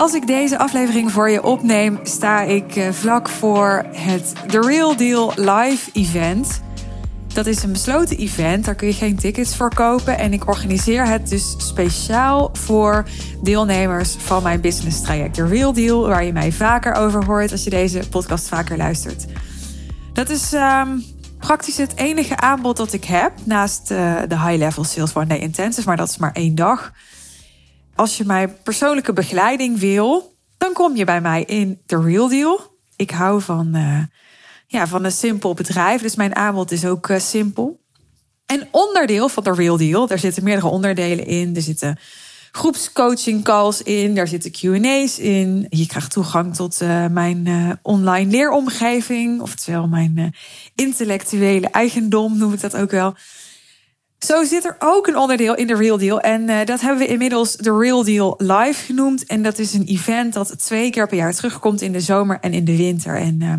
Als ik deze aflevering voor je opneem, sta ik eh, vlak voor het The Real Deal Live Event. Dat is een besloten event, daar kun je geen tickets voor kopen. En ik organiseer het dus speciaal voor deelnemers van mijn business traject The Real Deal, waar je mij vaker over hoort als je deze podcast vaker luistert. Dat is um, praktisch het enige aanbod dat ik heb, naast uh, de High Level Sales One Day Intensive, maar dat is maar één dag. Als je mijn persoonlijke begeleiding wil, dan kom je bij mij in The Real Deal. Ik hou van, uh, ja, van een simpel bedrijf, dus mijn aanbod is ook uh, simpel. En onderdeel van The Real Deal, daar zitten meerdere onderdelen in. Er zitten groepscoaching calls in, daar zitten Q&A's in. Je krijgt toegang tot uh, mijn online leeromgeving, oftewel mijn intellectuele eigendom noem ik dat ook wel. Zo zit er ook een onderdeel in de Real Deal. En uh, dat hebben we inmiddels de Real Deal Live genoemd. En dat is een event dat twee keer per jaar terugkomt in de zomer en in de winter. En uh,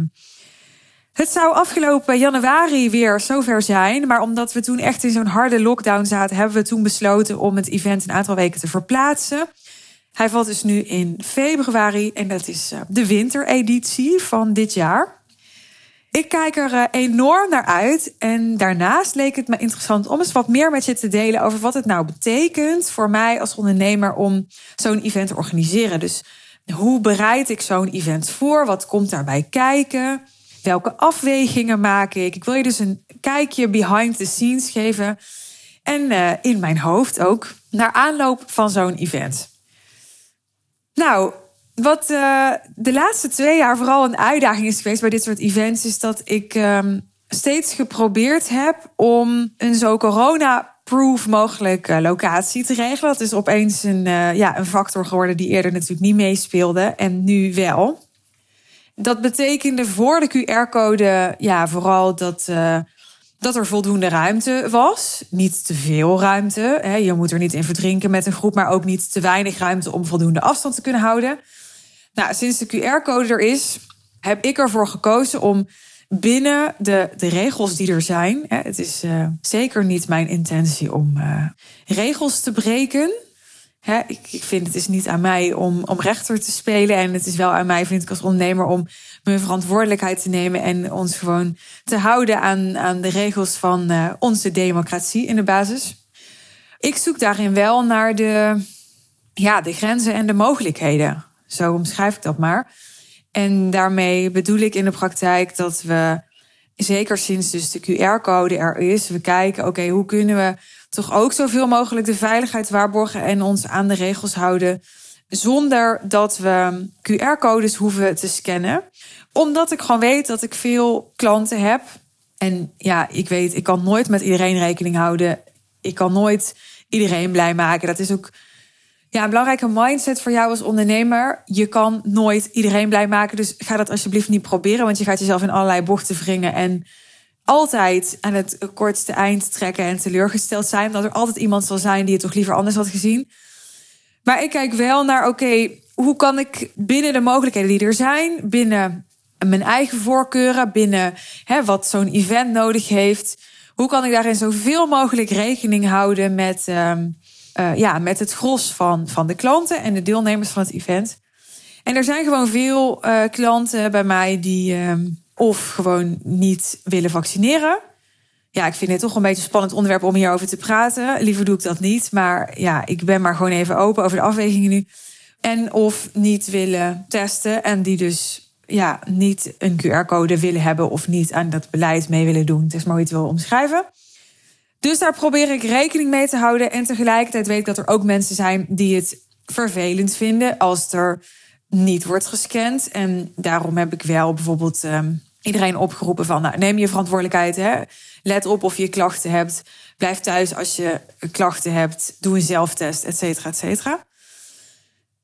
het zou afgelopen januari weer zover zijn. Maar omdat we toen echt in zo'n harde lockdown zaten, hebben we toen besloten om het event een aantal weken te verplaatsen. Hij valt dus nu in februari en dat is uh, de wintereditie van dit jaar. Ik kijk er uh, enorm naar uit. En daarnaast leek het me interessant om eens wat meer met je te delen over wat het nou betekent voor mij als ondernemer om zo'n event te organiseren. Dus hoe bereid ik zo'n event voor? Wat komt daarbij kijken? Welke afwegingen maak ik? Ik wil je dus een kijkje behind the scenes geven. En uh, in mijn hoofd ook naar aanloop van zo'n event. Nou, wat uh, de laatste twee jaar vooral een uitdaging is geweest bij dit soort events, is dat ik um, steeds geprobeerd heb om een zo corona-proof mogelijk uh, locatie te regelen. Dat is opeens een, uh, ja, een factor geworden die eerder natuurlijk niet meespeelde en nu wel. Dat betekende voor de QR-code ja, vooral dat, dat er voldoende ruimte was. Niet te veel ruimte. Hè. Je moet er niet in verdrinken met een groep, maar ook niet te weinig ruimte om voldoende afstand te kunnen houden. Nou, sinds de QR-code er is, heb ik ervoor gekozen om binnen de, de regels die er zijn. Hè, het is uh, zeker niet mijn intentie om uh, regels te breken. Hè, ik, ik vind het is niet aan mij om, om rechter te spelen. En het is wel aan mij, vind ik als ondernemer, om mijn verantwoordelijkheid te nemen. En ons gewoon te houden aan, aan de regels van uh, onze democratie in de basis. Ik zoek daarin wel naar de, ja, de grenzen en de mogelijkheden. Zo omschrijf ik dat maar. En daarmee bedoel ik in de praktijk dat we, zeker sinds dus de QR-code er is, we kijken, oké, hoe kunnen we toch ook zoveel mogelijk de veiligheid waarborgen en ons aan de regels houden, zonder dat we QR-codes hoeven te scannen. Omdat ik gewoon weet dat ik veel klanten heb. En ja, ik weet, ik kan nooit met iedereen rekening houden. Ik kan nooit iedereen blij maken. Dat is ook ja, een belangrijke mindset voor jou als ondernemer. Je kan nooit iedereen blij maken. Dus ga dat alsjeblieft niet proberen. Want je gaat jezelf in allerlei bochten wringen. En altijd aan het kortste eind trekken en teleurgesteld zijn. Omdat er altijd iemand zal zijn die het toch liever anders had gezien. Maar ik kijk wel naar, oké, hoe kan ik binnen de mogelijkheden die er zijn, binnen mijn eigen voorkeuren, binnen hè, wat zo'n event nodig heeft, hoe kan ik daarin zoveel mogelijk rekening houden met. Um, uh, ja, met het gros van, van de klanten en de deelnemers van het event. En er zijn gewoon veel uh, klanten bij mij die uh, of gewoon niet willen vaccineren. Ja, ik vind het toch een beetje een spannend onderwerp om hierover te praten. Liever doe ik dat niet. Maar ja, ik ben maar gewoon even open over de afwegingen nu. En of niet willen testen en die dus ja, niet een QR-code willen hebben of niet aan dat beleid mee willen doen. Het is maar hoe wil omschrijven. Dus daar probeer ik rekening mee te houden. En tegelijkertijd weet ik dat er ook mensen zijn die het vervelend vinden als er niet wordt gescand. En daarom heb ik wel bijvoorbeeld um, iedereen opgeroepen van nou, neem je verantwoordelijkheid. Hè? Let op of je klachten hebt. Blijf thuis als je klachten hebt. Doe een zelftest, et cetera, et cetera.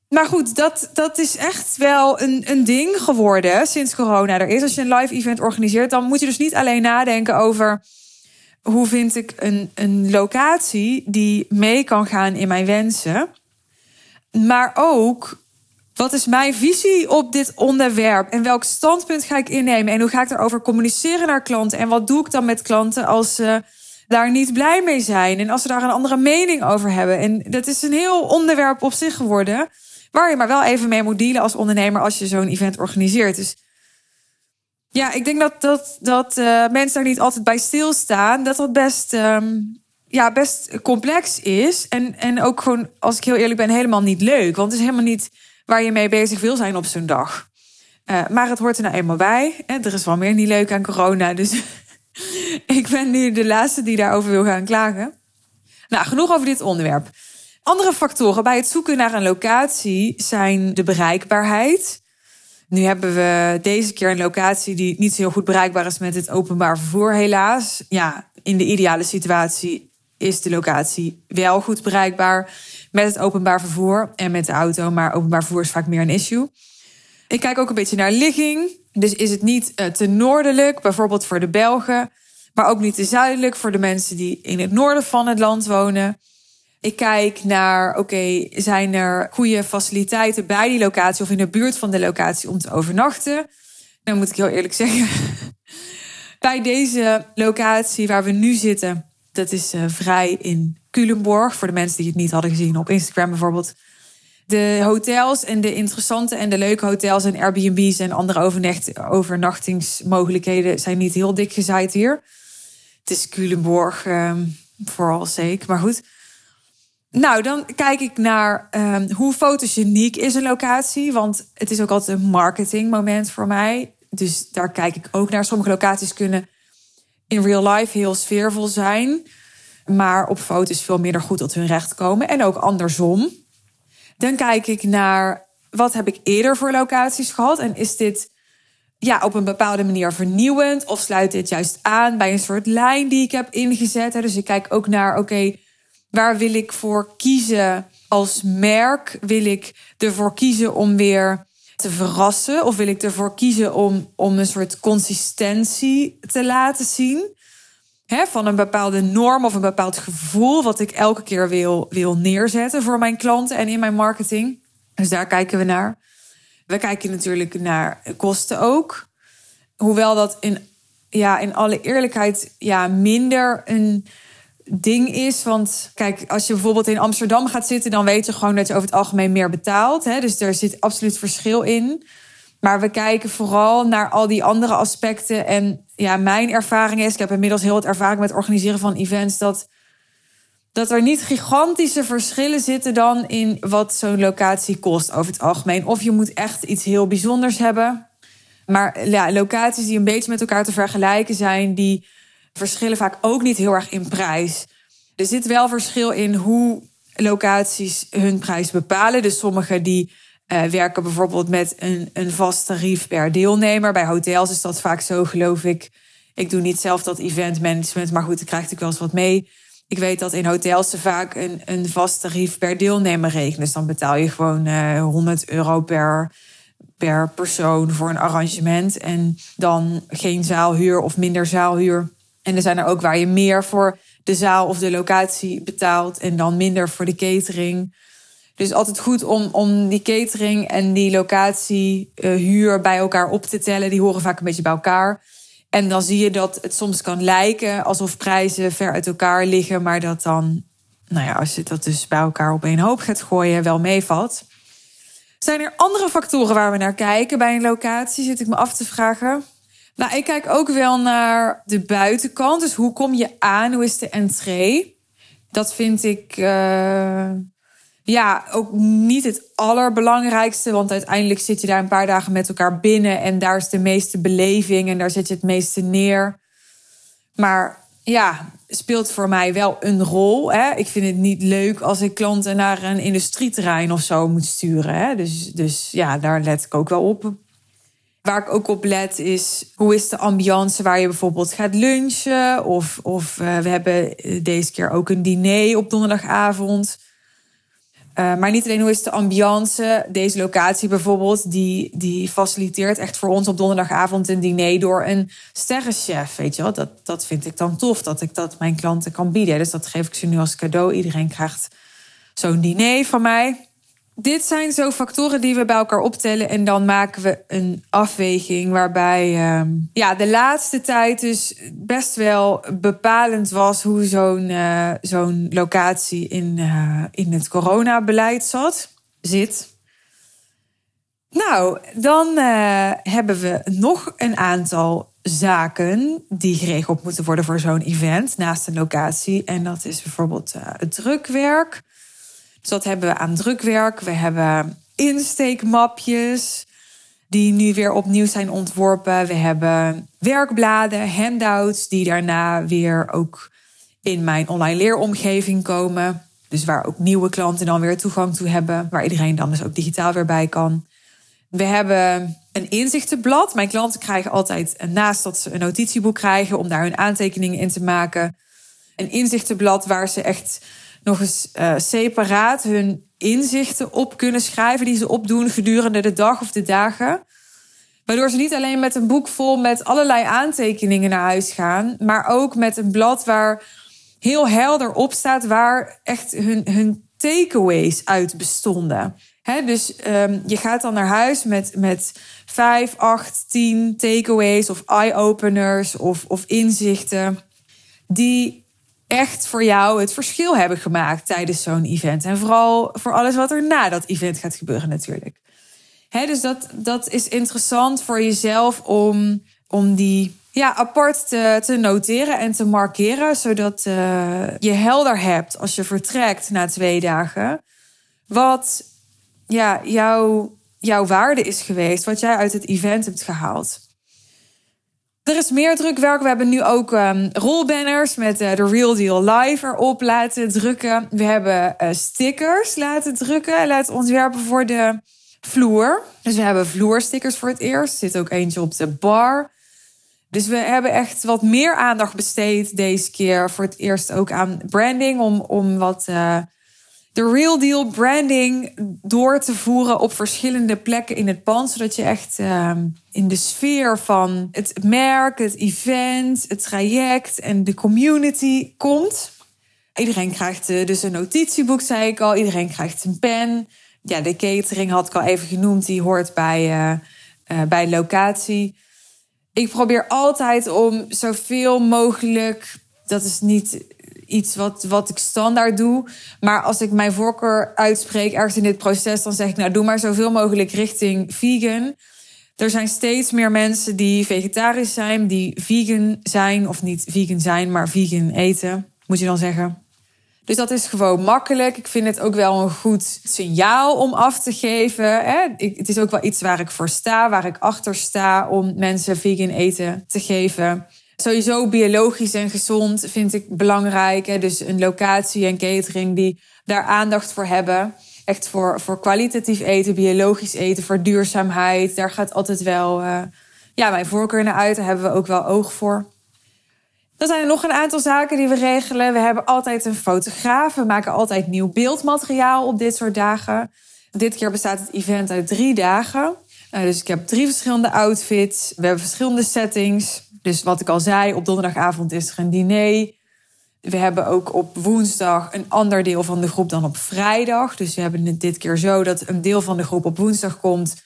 Maar goed, dat, dat is echt wel een, een ding geworden sinds corona er is. Als je een live event organiseert, dan moet je dus niet alleen nadenken over hoe vind ik een, een locatie die mee kan gaan in mijn wensen. Maar ook, wat is mijn visie op dit onderwerp? En welk standpunt ga ik innemen? En hoe ga ik daarover communiceren naar klanten? En wat doe ik dan met klanten als ze daar niet blij mee zijn? En als ze daar een andere mening over hebben? En dat is een heel onderwerp op zich geworden. Waar je maar wel even mee moet dealen als ondernemer als je zo'n event organiseert. Dus ja, ik denk dat, dat, dat uh, mensen daar niet altijd bij stilstaan. Dat dat best, um, ja, best complex is. En, en ook gewoon, als ik heel eerlijk ben, helemaal niet leuk. Want het is helemaal niet waar je mee bezig wil zijn op zo'n dag. Uh, maar het hoort er nou eenmaal bij. En er is wel meer niet leuk aan corona. Dus ik ben nu de laatste die daarover wil gaan klagen. Nou, genoeg over dit onderwerp. Andere factoren bij het zoeken naar een locatie zijn de bereikbaarheid. Nu hebben we deze keer een locatie die niet zo heel goed bereikbaar is met het openbaar vervoer, helaas. Ja, in de ideale situatie is de locatie wel goed bereikbaar met het openbaar vervoer en met de auto, maar openbaar vervoer is vaak meer een issue. Ik kijk ook een beetje naar ligging. Dus is het niet eh, te noordelijk, bijvoorbeeld voor de Belgen, maar ook niet te zuidelijk voor de mensen die in het noorden van het land wonen. Ik kijk naar, oké, zijn er goede faciliteiten bij die locatie of in de buurt van de locatie om te overnachten? Dan moet ik heel eerlijk zeggen, bij deze locatie waar we nu zitten, dat is uh, vrij in Culemborg. Voor de mensen die het niet hadden gezien op Instagram bijvoorbeeld. De hotels en de interessante en de leuke hotels en Airbnb's en andere overnachtingsmogelijkheden zijn niet heel dik gezaaid hier. Het is Culemborg, um, vooral zeker. Maar goed. Nou, dan kijk ik naar um, hoe fotogeniek is een locatie. Want het is ook altijd een marketingmoment voor mij. Dus daar kijk ik ook naar. Sommige locaties kunnen in real life heel sfeervol zijn. Maar op foto's veel minder goed tot hun recht komen. En ook andersom. Dan kijk ik naar wat heb ik eerder voor locaties gehad. En is dit ja, op een bepaalde manier vernieuwend? Of sluit dit juist aan bij een soort lijn die ik heb ingezet? Dus ik kijk ook naar, oké, waar wil ik voor kiezen als merk? Wil ik ervoor kiezen om weer te verrassen? Of wil ik ervoor kiezen om, om een soort consistentie te laten zien? van een bepaalde norm of een bepaald gevoel, wat ik elke keer wil, wil neerzetten voor mijn klanten en in mijn marketing. Dus daar kijken we naar. We kijken natuurlijk naar kosten ook. Hoewel dat in, ja, in alle eerlijkheid ja, minder een ding is. Want kijk, als je bijvoorbeeld in Amsterdam gaat zitten, dan weet je gewoon dat je over het algemeen meer betaalt. Hè? Dus er zit absoluut verschil in. Maar we kijken vooral naar al die andere aspecten. En ja, mijn ervaring is, ik heb inmiddels heel wat ervaring met organiseren van events, dat, dat er niet gigantische verschillen zitten dan in wat zo'n locatie kost over het algemeen. Of je moet echt iets heel bijzonders hebben. Maar ja, locaties die een beetje met elkaar te vergelijken zijn, die verschillen vaak ook niet heel erg in prijs. Er zit wel verschil in hoe locaties hun prijs bepalen. Dus sommige die uh, werken bijvoorbeeld met een, een vast tarief per deelnemer. Bij hotels is dat vaak zo, geloof ik. Ik doe niet zelf dat event management, maar goed, ik krijg ik wel eens wat mee. Ik weet dat in hotels ze vaak een, een vast tarief per deelnemer rekenen. Dus dan betaal je gewoon uh, eh, 100 euro per, per persoon voor een arrangement. En dan geen zaalhuur of minder zaalhuur. En er zijn er ook waar je meer voor de zaal of de locatie betaalt en dan minder voor de catering. Dus altijd goed om, om die catering en die locatie uh, huur bij elkaar op te tellen. Die horen vaak een beetje bij elkaar. En dan zie je dat het soms kan lijken alsof prijzen ver uit elkaar liggen, maar dat dan, nou ja, als je dat dus bij elkaar op één hoop gaat gooien, wel meevalt. Zijn er andere factoren waar we naar kijken bij een locatie? Zit ik me af te vragen. Nou, ik kijk ook wel naar de buitenkant. Dus hoe kom je aan? Hoe is de entree? Dat vind ik. Uh ja, ook niet het allerbelangrijkste. Want uiteindelijk zit je daar een paar dagen met elkaar binnen. En daar is de meeste beleving en daar zit je het meeste neer. Maar ja, speelt voor mij wel een rol. Hè? Ik vind het niet leuk als ik klanten naar een industrieterrein of zo moet sturen. Hè? Dus, dus ja, daar let ik ook wel op. Waar ik ook op let is hoe is de ambiance waar je bijvoorbeeld gaat lunchen. Of, of uh, we hebben deze keer ook een diner op donderdagavond. Uh, maar niet alleen hoe is de ambiance. Deze locatie bijvoorbeeld, die, die faciliteert echt voor ons op donderdagavond een diner door een sterrenchef. Weet je wel, dat, dat vind ik dan tof dat ik dat mijn klanten kan bieden. Dus dat geef ik ze nu als cadeau. Iedereen krijgt zo'n diner van mij dit zijn zo factoren die we bij elkaar optellen. En dan maken we een afweging waarbij uh, ja, de laatste tijd dus best wel bepalend was hoe zo'n uh, zo'n locatie in, uh, in het coronabeleid zat, zit. Nou, dan uh, hebben we nog een aantal zaken die geregeld moeten worden voor zo'n event naast een locatie. En dat is bijvoorbeeld het drukwerk. Dus dat hebben we aan drukwerk. We hebben insteekmapjes die nu weer opnieuw zijn ontworpen. We hebben werkbladen, handouts die daarna weer ook in mijn online leeromgeving komen. Dus waar ook nieuwe klanten dan weer toegang toe hebben, waar iedereen dan dus ook digitaal weer bij kan. We hebben een inzichtenblad. Mijn klanten krijgen altijd, naast dat ze een notitieboek krijgen om daar hun aantekeningen in te maken, een inzichtenblad waar ze echt nog eens uh, separaat hun inzichten op kunnen schrijven die ze opdoen gedurende de dag of de dagen. Waardoor ze niet alleen met een boek vol met allerlei aantekeningen naar huis gaan, maar ook met een blad waar heel helder op staat waar echt hun, hun takeaways uit bestonden. dus um, je gaat dan naar huis met, met vijf, acht, tien takeaways of eye-openers of, of inzichten die echt voor jou het verschil hebben gemaakt tijdens zo'n event. En vooral voor alles wat er na dat event gaat gebeuren natuurlijk. dus dat, dat is interessant voor jezelf om, om die ja, apart te, te noteren en te markeren, zodat uh, je helder hebt als je vertrekt na twee dagen. Wat ja, jouw, jouw waarde is geweest, wat jij uit het event hebt gehaald. Er is meer drukwerk. We hebben nu ook um, rolbanners met uh, de Real Deal Live erop laten drukken. We hebben uh, stickers laten drukken, laten ontwerpen voor de vloer. Dus we hebben vloerstickers voor het eerst. Er zit ook eentje op de bar. Dus we hebben echt wat meer aandacht besteed deze keer. Voor het eerst ook aan branding. Om, om wat uh, de real deal branding door te voeren op verschillende plekken in het pand. Zodat je echt uh, in de sfeer van het merk, het event, het traject en de community komt. Iedereen krijgt uh, dus een notitieboek, zei ik al. Iedereen krijgt een pen. Ja, de catering had ik al even genoemd. Die hoort bij, uh, bij locatie ik probeer altijd om zoveel mogelijk. Dat is niet iets wat, wat ik standaard doe. Maar als ik mijn voorkeur uitspreek ergens in dit proces, dan zeg ik nou doe maar zoveel mogelijk richting vegan. Er zijn steeds meer mensen die vegetarisch zijn, die vegan zijn, of niet vegan zijn, maar vegan eten, moet je dan zeggen. Dus dat is gewoon makkelijk. Ik vind het ook wel een goed signaal om af te geven. Hè? het is ook wel iets waar ik voor sta, waar ik achter sta om mensen vegan eten te geven. Sowieso biologisch en gezond vind ik belangrijk. Hè? Dus een locatie en catering die daar aandacht voor hebben. Echt voor, voor kwalitatief eten, biologisch eten, voor duurzaamheid. Daar gaat altijd wel uh, ja, mijn voorkeur naar uit. Daar hebben we ook wel oog voor. Dan zijn er nog een aantal zaken die we regelen. We hebben altijd een fotograaf. We maken altijd nieuw beeldmateriaal op dit soort dagen. Dit keer bestaat het event uit drie dagen. Uh, dus ik heb drie verschillende outfits. We hebben verschillende settings. Dus wat ik al zei, op donderdagavond is er een diner. We hebben ook op woensdag een ander deel van de groep dan op vrijdag. Dus we hebben het dit keer zo dat een deel van de groep op woensdag komt.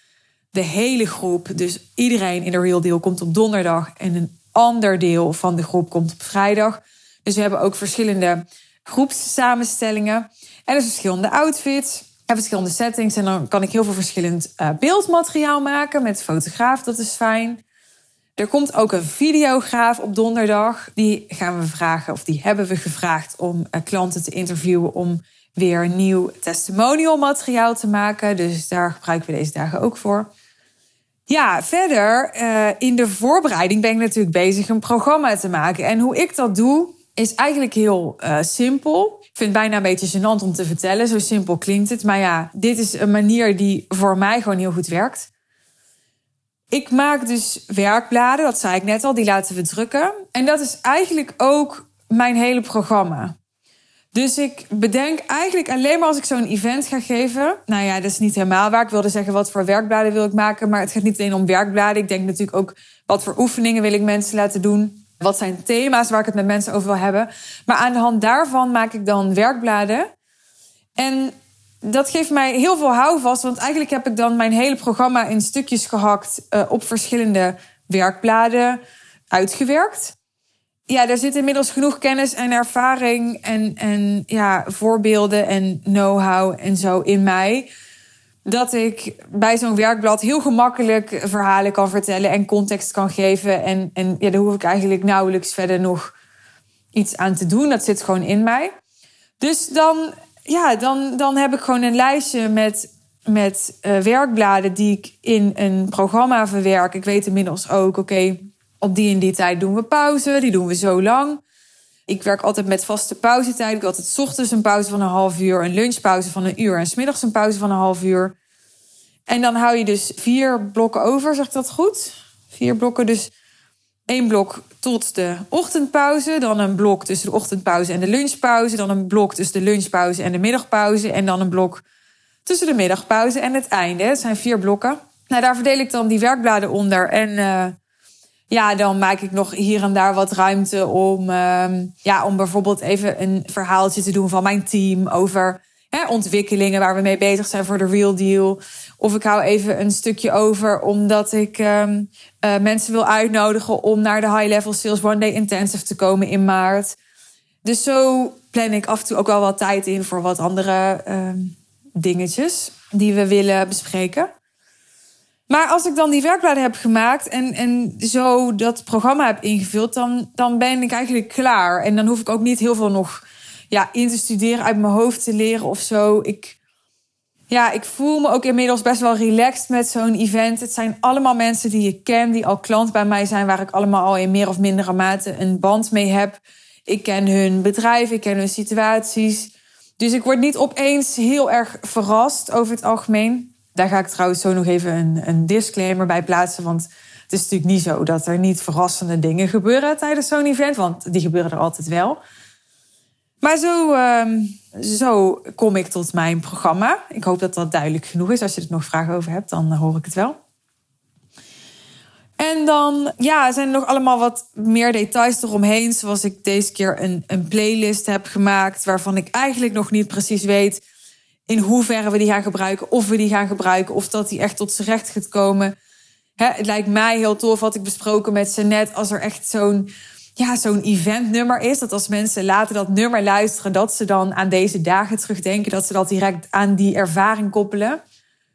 De hele groep, dus iedereen in de Real Deal, komt op donderdag. En een ander deel van de groep komt op vrijdag. Dus we hebben ook verschillende groepssamenstellingen. En verschillende outfits en verschillende settings. En dan kan ik heel veel verschillend uh, beeldmateriaal maken met fotograaf. Dat is fijn. Er komt ook een videograaf op donderdag. Die gaan we vragen, of die hebben we gevraagd om uh, klanten te interviewen om weer nieuw testimonial materiaal te maken. Dus daar gebruiken we deze dagen ook voor. Ja, verder uh, in de voorbereiding ben ik natuurlijk bezig een programma te maken. En hoe ik dat doe, is eigenlijk heel uh, simpel. Ik vind het bijna een beetje gênant om te vertellen. Zo simpel klinkt het. Maar ja, dit is een manier die voor mij gewoon heel goed werkt. Ik maak dus werkbladen, dat zei ik net al, die laten we drukken. En dat is eigenlijk ook mijn hele programma. Dus ik bedenk eigenlijk alleen maar als ik zo'n event ga geven. Nou ja, dat is niet helemaal waar. Ik wilde zeggen wat voor werkbladen wil ik maken. Maar het gaat niet alleen om werkbladen. Ik denk natuurlijk ook wat voor oefeningen wil ik mensen laten doen. Wat zijn thema's waar ik het met mensen over wil hebben. Maar aan de hand daarvan maak ik dan werkbladen. En dat geeft mij heel veel houvast. Want eigenlijk heb ik dan mijn hele programma in stukjes gehakt uh, op verschillende werkbladen uitgewerkt ja, er zit inmiddels genoeg kennis en ervaring en, en ja, voorbeelden en know-how en zo in mij. dat ik bij zo'n werkblad heel gemakkelijk verhalen kan vertellen en context kan geven. En, en ja, daar hoef ik eigenlijk nauwelijks verder nog iets aan te doen. Dat zit gewoon in mij. Dus dan, ja, dan, dan heb ik gewoon een lijstje met, met uh, werkbladen die ik in een programma verwerk. Ik weet inmiddels ook, oké, op die en die tijd doen we pauze. Die doen we zo lang. Ik werk altijd met vaste pauzetijd. Ik heb altijd ochtends een pauze van een half uur, een lunchpauze van een uur en smiddags een pauze van een half uur. En dan hou je dus vier blokken over, zeg ik dat goed? Vier blokken, dus één blok tot de ochtendpauze, dan een blok tussen de ochtendpauze en de lunchpauze, dan een blok tussen de lunchpauze en de middagpauze en dan een blok tussen de middagpauze en het einde. Het zijn vier blokken. Nou, daar verdeel ik dan die werkbladen onder en uh, ja, dan maak ik nog hier en daar wat ruimte om, uh, ja, om bijvoorbeeld even een verhaaltje te doen van mijn team over hè, ontwikkelingen waar we mee bezig zijn voor de Real Deal. Of ik hou even een stukje over omdat ik um, uh, mensen wil uitnodigen om naar de High Level Sales One Day Intensive te komen in maart. Dus zo plan ik af en toe ook wel wat tijd in voor wat andere um, dingetjes die we willen bespreken. Maar als ik dan die werkbladen heb gemaakt en, en zo dat programma heb ingevuld, dan, dan ben ik eigenlijk klaar. En dan hoef ik ook niet heel veel nog ja, in te studeren, uit mijn hoofd te leren of zo. Ik, ja, ik voel me ook inmiddels best wel relaxed met zo'n event. Het zijn allemaal mensen die ik ken, die al klant bij mij zijn, waar ik allemaal al in meer of mindere mate een band mee heb. Ik ken hun bedrijf, ik ken hun situaties. Dus ik word niet opeens heel erg verrast over het algemeen. Daar ga ik trouwens zo nog even een, een disclaimer bij plaatsen. Want het is natuurlijk niet zo dat er niet verrassende dingen gebeuren tijdens zo'n event. Want die gebeuren er altijd wel. Maar zo, uh, zo kom ik tot mijn programma. Ik hoop dat dat duidelijk genoeg is. Als je er nog vragen over hebt, dan hoor ik het wel. En dan ja, zijn er nog allemaal wat meer details eromheen. Zoals ik deze keer een, een playlist heb gemaakt. Waarvan ik eigenlijk nog niet precies weet in hoeverre we die gaan gebruiken. Of we die gaan gebruiken. Of dat die echt tot zijn recht gaat komen. het lijkt mij heel tof, wat ik besproken met ze net. Als er echt zo'n ja, zo'n eventnummer is. Dat als mensen later dat nummer luisteren, dat ze dan aan deze dagen terugdenken. Dat ze dat direct aan die ervaring koppelen.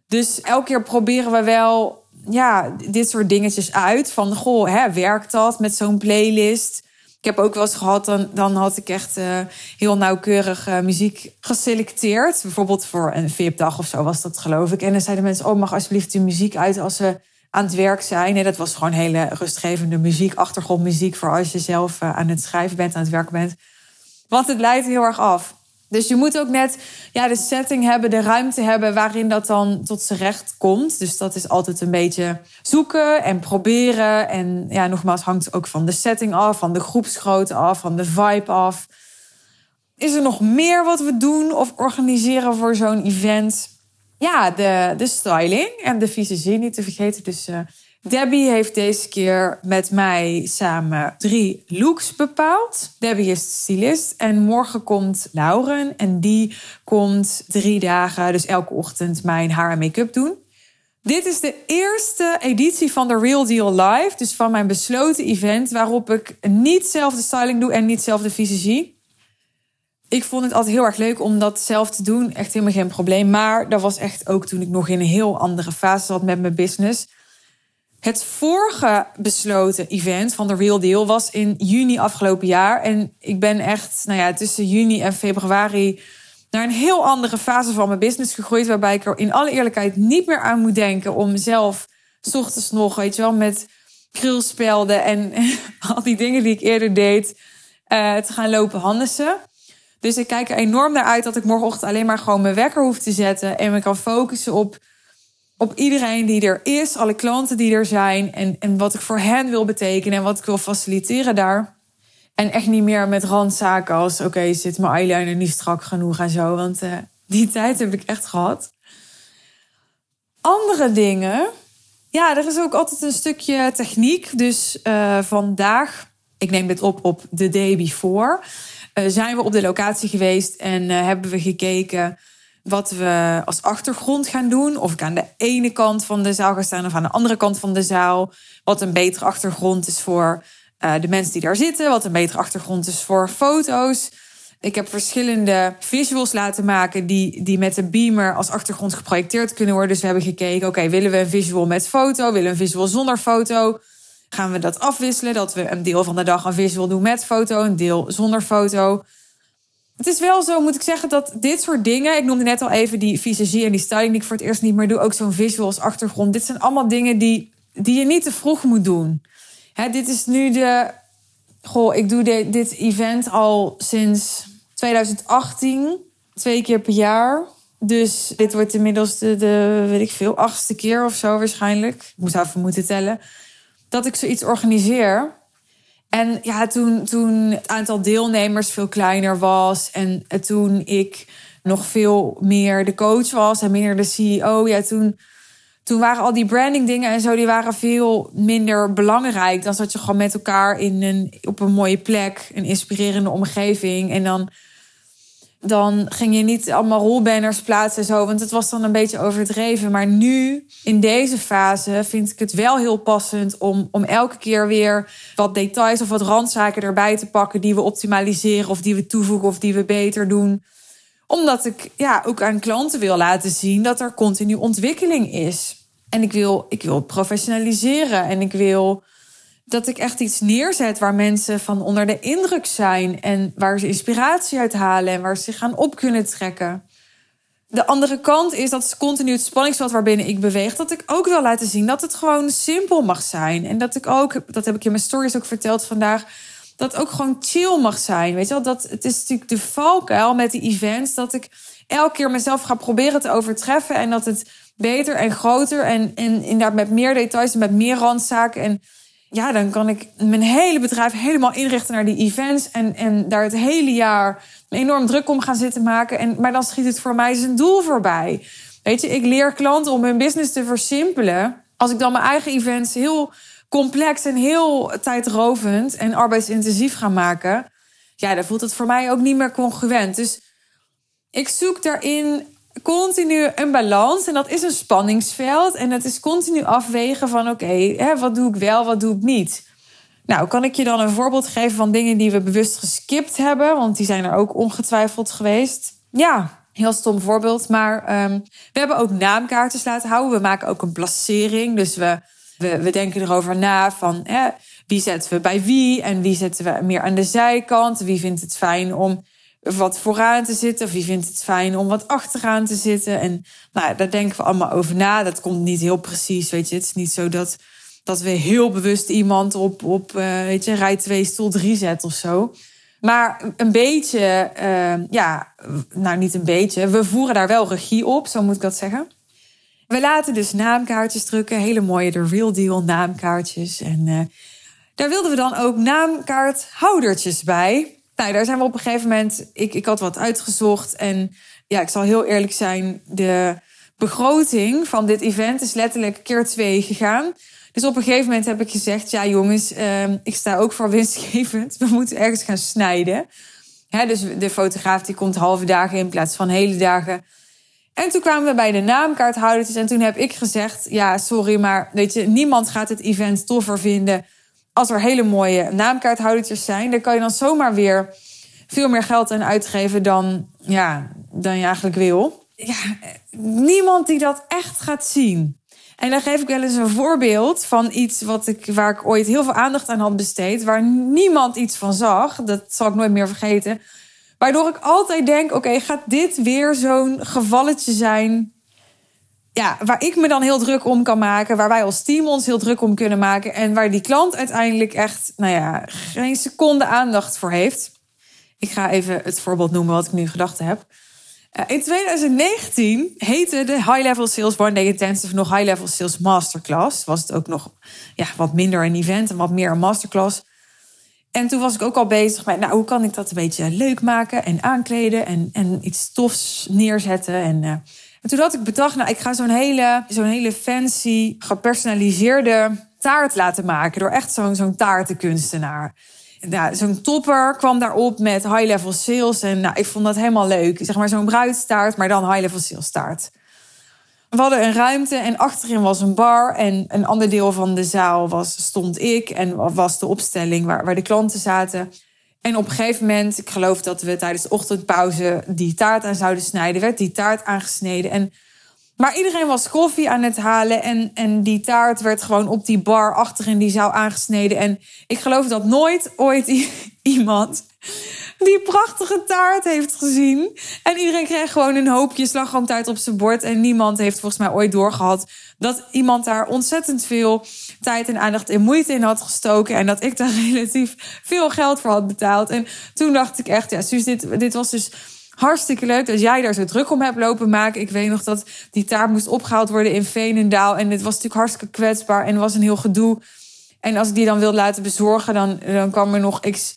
Dus elke keer proberen we wel ja, dit soort dingetjes uit. Van, goh, hè, werkt dat met zo'n playlist? Ik heb ook wel eens gehad, dan, dan had ik echt uh, heel nauwkeurig uh, muziek geselecteerd. Bijvoorbeeld voor een VIP-dag of zo was dat, geloof ik. En dan zeiden mensen, oh, mag alsjeblieft die muziek uit als we aan het werk zijn. Dat was gewoon hele rustgevende muziek, achtergrondmuziek... voor als je zelf uh, aan het schrijven bent, aan het werk bent. Want het leidt heel erg af. Dus je moet ook net ja, de setting hebben, de ruimte hebben waarin dat dan tot zijn recht komt. Dus dat is altijd een beetje zoeken en proberen. En ja, nogmaals, hangt ook van de setting af, van de groepsgrootte af, van de vibe af. Is er nog meer wat we doen of organiseren voor zo'n event? Ja, de, styling en de visagie niet te vergeten. Dus uh, Debbie heeft deze keer met mij samen drie looks bepaald. Debbie is de stylist en morgen komt Lauren en die komt drie dagen, dus elke ochtend mijn haar en make-up doen. Dit is de eerste editie van de Real Deal Live, dus van mijn besloten event, waarop ik niet zelf de styling doe en niet zelf de visagie. Ik vond het altijd heel erg leuk om dat zelf te doen, echt helemaal geen probleem. Maar dat was echt ook toen ik nog in een heel andere fase zat met mijn business. Het vorige besloten event van de Real Deal was in juni afgelopen jaar. En ik ben echt, nou ja, tussen juni en februari naar een heel andere fase van mijn business gegroeid. Waarbij ik er in alle eerlijkheid niet meer aan moet denken om zelf s ochtends nog, weet je wel, met krulspelden en al die dingen die ik eerder deed, uh, te gaan lopen handelen. Dus ik kijk er enorm naar uit dat ik morgenochtend alleen maar gewoon mijn wekker hoef te zetten en me kan focussen op op iedereen die er is, alle klanten die er zijn en, en wat ik voor hen wil betekenen en wat ik wil faciliteren daar. En echt niet meer met randzaken als: oké, zit mijn eyeliner niet strak genoeg en zo. Want uh, die tijd heb ik echt gehad. Andere dingen. Ja, er is ook altijd een stukje techniek. Dus uh, vandaag, ik neem dit op op de day before, zijn we op de locatie geweest en hebben we gekeken wat we als achtergrond gaan doen. Of ik aan de ene kant van de zaal ga staan of aan de andere kant van de zaal. Wat een betere achtergrond is voor uh, de mensen die daar zitten. Wat een betere achtergrond is voor foto's. Ik heb verschillende visuals laten maken die, die met de beamer als achtergrond geprojecteerd kunnen worden. Dus we hebben gekeken, oké, willen we een visual met foto? Willen we een visual zonder foto? Gaan we dat afwisselen? Dat we een deel van de dag een visual doen met foto, een deel zonder foto. Het is wel zo, moet ik zeggen, dat dit soort dingen... Ik noemde net al even die visagie en die styling die ik voor het eerst niet meer doe. Ook zo'n visual als achtergrond. Dit zijn allemaal dingen die, die je niet te vroeg moet doen. Hè, dit is nu de... Goh, ik doe dit event al sinds 2018. Twee keer per jaar. Dus dit wordt inmiddels de, de, weet ik veel, achtste keer of zo waarschijnlijk. Ik moet even moeten tellen. Dat ik zoiets organiseer. En ja, toen, toen het aantal deelnemers veel kleiner was. En toen ik nog veel meer de coach was en minder de CEO. Ja, toen, toen waren al die branding dingen en zo, die waren veel minder belangrijk. Dan zat je gewoon met elkaar in een, op een mooie plek, een inspirerende omgeving. En dan dan ging je niet allemaal rolbanners plaatsen en zo, want het was dan een beetje overdreven. Maar nu, in deze fase, vind ik het wel heel passend om, om elke keer weer wat details of wat randzaken erbij te pakken die we optimaliseren of die we toevoegen of die we beter doen. Omdat ik ja, ook aan klanten wil laten zien dat er continu ontwikkeling is. En ik wil, ik wil professionaliseren en ik wil dat ik echt iets neerzet waar mensen van onder de indruk zijn en waar ze inspiratie uit halen en waar ze zich gaan op kunnen trekken. De andere kant is dat is continu het spanningsveld waarbinnen ik beweeg. Dat ik ook wil laten zien dat het gewoon simpel mag zijn. En dat ik ook, dat heb ik in mijn stories ook verteld vandaag, dat het ook gewoon chill mag zijn. Weet je wel, dat, het is natuurlijk de valkuil met die events dat ik elke keer mezelf ga proberen te overtreffen. En dat het beter en groter en, en inderdaad met meer details en met meer randzaken en ja, dan kan ik mijn hele bedrijf helemaal inrichten naar die events. En, en daar het hele jaar enorm druk om gaan zitten maken. En, maar dan schiet het voor mij zijn doel voorbij. Weet je, ik leer klanten om hun business te versimpelen. Als ik dan mijn eigen events heel complex en heel tijdrovend en arbeidsintensief ga maken. Ja, dan voelt het voor mij ook niet meer congruent. Dus ik zoek daarin continu een balans. En dat is een spanningsveld. En het is continu afwegen van oké, wat doe ik wel, wat doe ik niet. Nou, kan ik je dan een voorbeeld geven van dingen die we bewust geskipt hebben? Want die zijn er ook ongetwijfeld geweest. Ja, heel stom voorbeeld. Maar um, we hebben ook naamkaartjes laten houden. We maken ook een placering. Dus we, we, we denken erover na van wie zetten we bij wie en wie zetten we meer aan de zijkant. Wie vindt het fijn om wat vooraan te zitten. Of wie vindt het fijn om wat achteraan te zitten. En nou, daar denken we allemaal over na. Dat komt niet heel precies, weet je. Het is niet zo dat, dat we heel bewust iemand op, op uh, weet je, rij 2, stoel 3 zetten of zo. Maar een beetje, uh, ja, nou niet een beetje. We voeren daar wel regie op, zo moet ik dat zeggen. We laten dus naamkaartjes drukken. Hele mooie de Real Deal naamkaartjes. En uh, daar wilden we dan ook naamkaarthoudertjes bij. Nou, daar zijn we op een gegeven moment. Ik, ik had wat uitgezocht. En ja, ik zal heel eerlijk zijn. De begroting van dit event is letterlijk keer twee gegaan. Dus op een gegeven moment heb ik gezegd: Ja, jongens, uh, ik sta ook voor winstgevend. We moeten ergens gaan snijden. Hè, dus de fotograaf die komt halve dagen in plaats van hele dagen. En toen kwamen we bij de naamkaarthouders. En toen heb ik gezegd: Ja, sorry, maar weet je, niemand gaat het event toffer vinden als er hele mooie naamkaarthoudertjes zijn, dan kan je dan zomaar weer veel meer geld aan uitgeven dan, ja, dan je eigenlijk wil. Ja, niemand die dat echt gaat zien. En dan geef ik wel eens een voorbeeld van iets wat ik, waar ik ooit heel veel aandacht aan had besteed, waar niemand iets van zag. Dat zal ik nooit meer vergeten. Waardoor ik altijd denk: oké, gaat dit weer zo'n gevalletje zijn ja, waar ik me dan heel druk om kan maken, waar wij als team ons heel druk om kunnen maken en waar die klant uiteindelijk echt, nou ja, geen seconde aandacht voor heeft. Ik ga even het voorbeeld noemen wat ik nu gedacht heb. Eh, in 2019 heette de High Level Sales One Day Intensive nog High Level Sales Masterclass. Was het ook nog ja, wat minder een event en wat meer een masterclass. En toen was ik ook al bezig met, nou, hoe kan ik dat een beetje leuk maken en aankleden en, en iets tofs neerzetten. En uh, en toen had ik bedacht, nou, ik ga zo'n hele, zo'n hele fancy, gepersonaliseerde taart laten maken. Door echt zo'n zo'n taartenkunstenaar. Nou, zo'n topper kwam daarop met high-level sales. En nou, ik vond dat helemaal leuk. Zeg maar zo'n bruidstaart, maar dan high-level sales taart. We hadden een ruimte en achterin was een bar. En een ander deel van de zaal was, stond ik. En was de opstelling waar, waar de klanten zaten. En op een gegeven moment, ik geloof dat we tijdens de ochtendpauze die taart aan zouden snijden, werd die taart aangesneden. En, maar iedereen was koffie aan het halen en, en die taart werd gewoon op die bar achter in die zaal aangesneden. En ik geloof dat nooit ooit iemand die prachtige taart heeft gezien. En iedereen kreeg gewoon een hoopje slagroomtaart op zijn bord. En niemand heeft volgens mij ooit doorgehad dat iemand daar ontzettend veel tijd en aandacht en moeite in had gestoken. En dat ik daar relatief veel geld voor had betaald. En toen dacht ik echt, ja, Suus, dit, dit was dus hartstikke leuk dat jij daar zo druk om hebt lopen maken. Ik weet nog dat die taart moest opgehaald worden in Veenendaal. En het was natuurlijk hartstikke kwetsbaar en was een heel gedoe. En als ik die dan wilde laten bezorgen, dan, dan kwam er nog x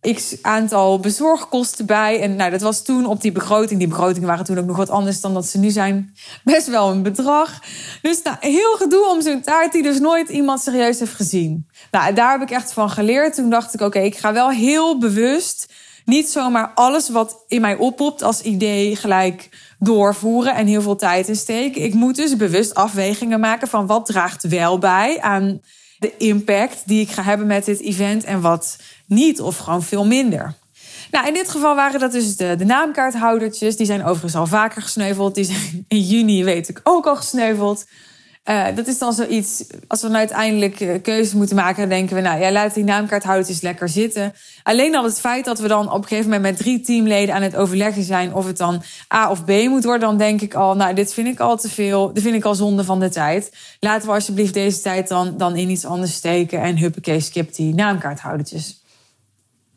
x aantal bezorgkosten bij. En nou, dat was toen op die begroting. Die begrotingen waren toen ook nog wat anders dan dat ze nu zijn. Best wel een bedrag. Dus nou, heel gedoe om zo'n taart die dus nooit iemand serieus heeft gezien. Nou, daar heb ik echt van geleerd. Toen dacht ik, oké, ik ga wel heel bewust niet zomaar alles wat in mij oppopt als idee gelijk doorvoeren en heel veel tijd in steken. Ik moet dus bewust afwegingen maken van wat draagt wel bij aan de impact die ik ga hebben met dit event en wat niet of gewoon veel minder. Nou, in dit geval waren dat dus de, de naamkaarthoudertjes. Die zijn overigens al vaker gesneuveld. Die zijn in juni, weet ik, ook al gesneuveld. Uh, dat is dan zoiets, als we dan uiteindelijk uh, keuzes moeten maken, dan denken we, nou ja, laat die naamkaarthoudertjes lekker zitten. Alleen al het feit dat we dan op een gegeven moment met drie teamleden aan het overleggen zijn of het dan A of B moet worden, dan denk ik al, nou, dit vind ik al te veel, dit vind ik al zonde van de tijd. Laten we alsjeblieft deze tijd dan, dan in iets anders steken en huppakee, skip die naamkaarthoudertjes.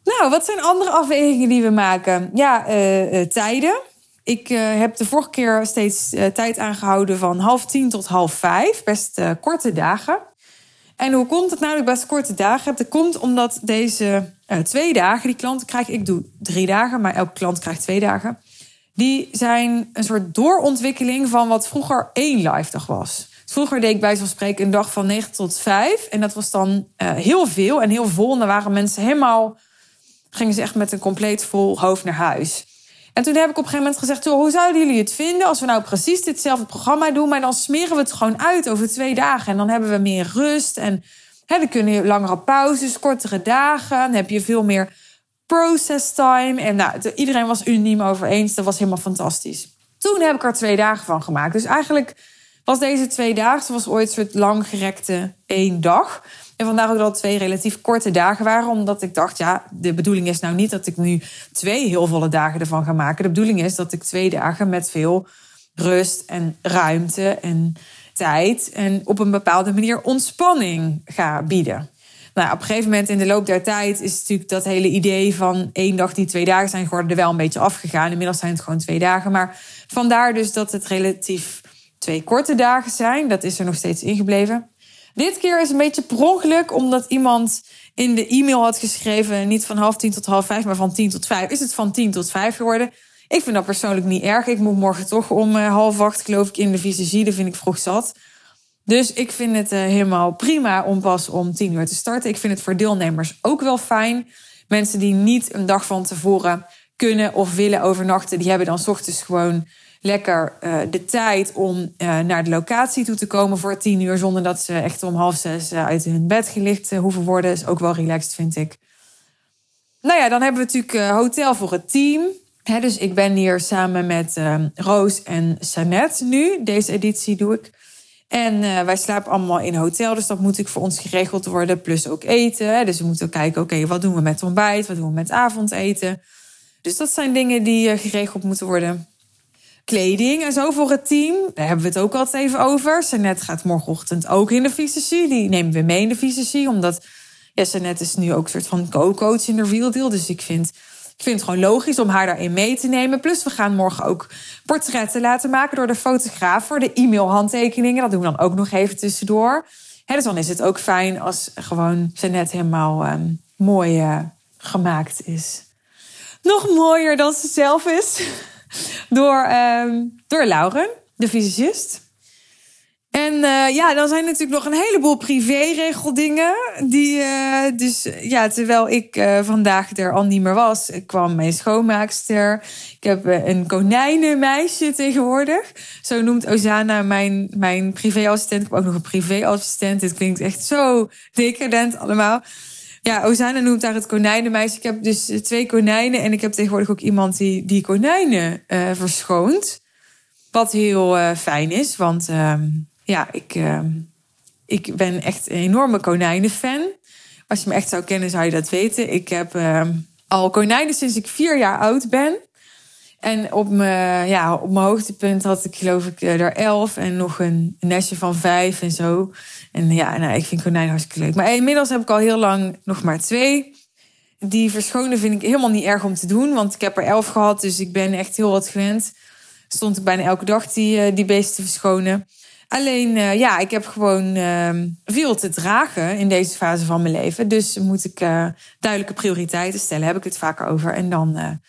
Nou, wat zijn andere afwegingen die we maken? Ja, uh, tijden. Ik uh, heb de vorige keer steeds tijd aangehouden van half tien tot half vijf. Best korte dagen. En hoe komt het nou dat ik best korte dagen heb? Dat komt omdat deze twee dagen, die klanten krijgen, ik doe drie dagen, maar elke klant krijgt twee dagen. Die zijn een soort doorontwikkeling van wat vroeger één live dag was. Vroeger deed ik bij zo'n spreken een dag van 9 tot 5. En dat was dan heel veel en heel vol. En dan waren mensen helemaal gingen ze echt met een compleet vol hoofd naar huis. En toen heb ik op een gegeven moment gezegd: hoe zouden jullie het vinden als we nou precies ditzelfde programma doen, maar dan smeren we het gewoon uit over twee dagen. En dan hebben we meer rust en hè, dan kunnen je langere pauzes, kortere dagen. Dan heb je veel meer process time. En nou, iedereen was unaniem over eens. Dat was helemaal fantastisch. Toen heb ik er twee dagen van gemaakt. Dus eigenlijk was deze twee dagen, was ooit een soort langgerekte één dag. En vandaar ook dat twee relatief korte dagen waren. Omdat ik dacht, ja, de bedoeling is nou niet dat ik nu twee heel volle dagen ervan ga maken. De bedoeling is dat ik twee dagen met veel rust en ruimte en tijd en op een bepaalde manier ontspanning ga bieden. Nou, op een gegeven moment in de loop der tijd is natuurlijk dat hele idee van één dag die twee dagen zijn geworden er wel een beetje afgegaan. Inmiddels zijn het gewoon twee dagen. Maar vandaar dus dat het relatief twee korte dagen zijn. Dat is er nog steeds ingebleven. Dit keer is een beetje per ongeluk, omdat iemand in de e-mail had geschreven: niet van half tien tot half vijf, maar van tien tot vijf. Is het van tien tot vijf geworden? Ik vind dat persoonlijk niet erg. Ik moet morgen toch om uh, half acht, geloof ik, in de visagie. Dat vind ik vroeg zat. Dus ik vind het uh, helemaal prima om pas om tien uur te starten. Ik vind het voor deelnemers ook wel fijn. Mensen die niet een dag van tevoren kunnen of willen overnachten, die hebben dan s ochtends gewoon lekker uh, de tijd om uh, naar de locatie toe te komen voor tien uur. Zonder dat ze echt om half zes uh, uit hun bed gelicht hoeven worden. Is ook wel relaxed, vind ik. Nou ja, dan hebben we natuurlijk hotel voor het team. Dus ik ben hier samen met Roos en Sanet nu. Deze editie doe ik. En wij slapen allemaal in hotel, dus dat moet ik voor ons geregeld worden. Plus ook eten. Hè. Dus we moeten kijken, oké, wat doen we met ontbijt? Wat doen we met avondeten? Dus dat zijn dingen die geregeld moeten worden kleding en zo voor het team. Daar hebben we het ook altijd even over. Sanet gaat morgenochtend ook in de fysici. Die nemen we mee in de fysici. Omdat ja, Sanet is nu ook een soort van co-coach in de real deal. Dus ik vind, ik vind het gewoon logisch om haar daarin mee te nemen. Plus we gaan morgen ook portretten laten maken door de fotograaf. Voor de e-mailhandtekeningen. Dat doen we dan ook nog even tussendoor. dus dan is het ook fijn als gewoon Sanet helemaal um, mooi uh, gemaakt is. Nog mooier dan ze zelf is door, um, door Lauren, de fysicist. En uh, ja, dan zijn natuurlijk nog een heleboel privéregeldingen. Die, uh, dus ja, terwijl ik vandaag er al niet meer was, kwam mijn schoonmaakster. Ik heb een konijnenmeisje tegenwoordig. Zo noemt Ozana mijn, mijn privéassistent. Ik heb ook nog een privéassistent. Dit klinkt echt zo decadent allemaal. Ja, Ozana noemt daar het konijnenmeisje. Ik heb dus twee konijnen en ik heb tegenwoordig ook iemand die die konijnen uh, verschoont. Wat heel uh, fijn is, want uh, ja, ik, ehm, ik ben echt een enorme konijnenfan. Als je me echt zou kennen, zou je dat weten. Ik heb ehm, al konijnen sinds ik vier jaar oud ben. En op mijn, ja, op mijn hoogtepunt had ik geloof ik er elf en nog een nestje van vijf en zo. En ja, nou, ik vind konijnen hartstikke leuk. Maar inmiddels heb ik al heel lang nog maar twee. Die verschonen vind ik helemaal niet erg om te doen, want ik heb er elf gehad, dus ik ben echt heel wat gewend. Stond ik bijna elke dag die, eh, die beesten te verschonen. Alleen, uh, ja, ik heb gewoon uh, veel te dragen in deze fase van mijn leven. Dus moet ik duidelijke prioriteiten stellen, heb ik het vaker over. En dan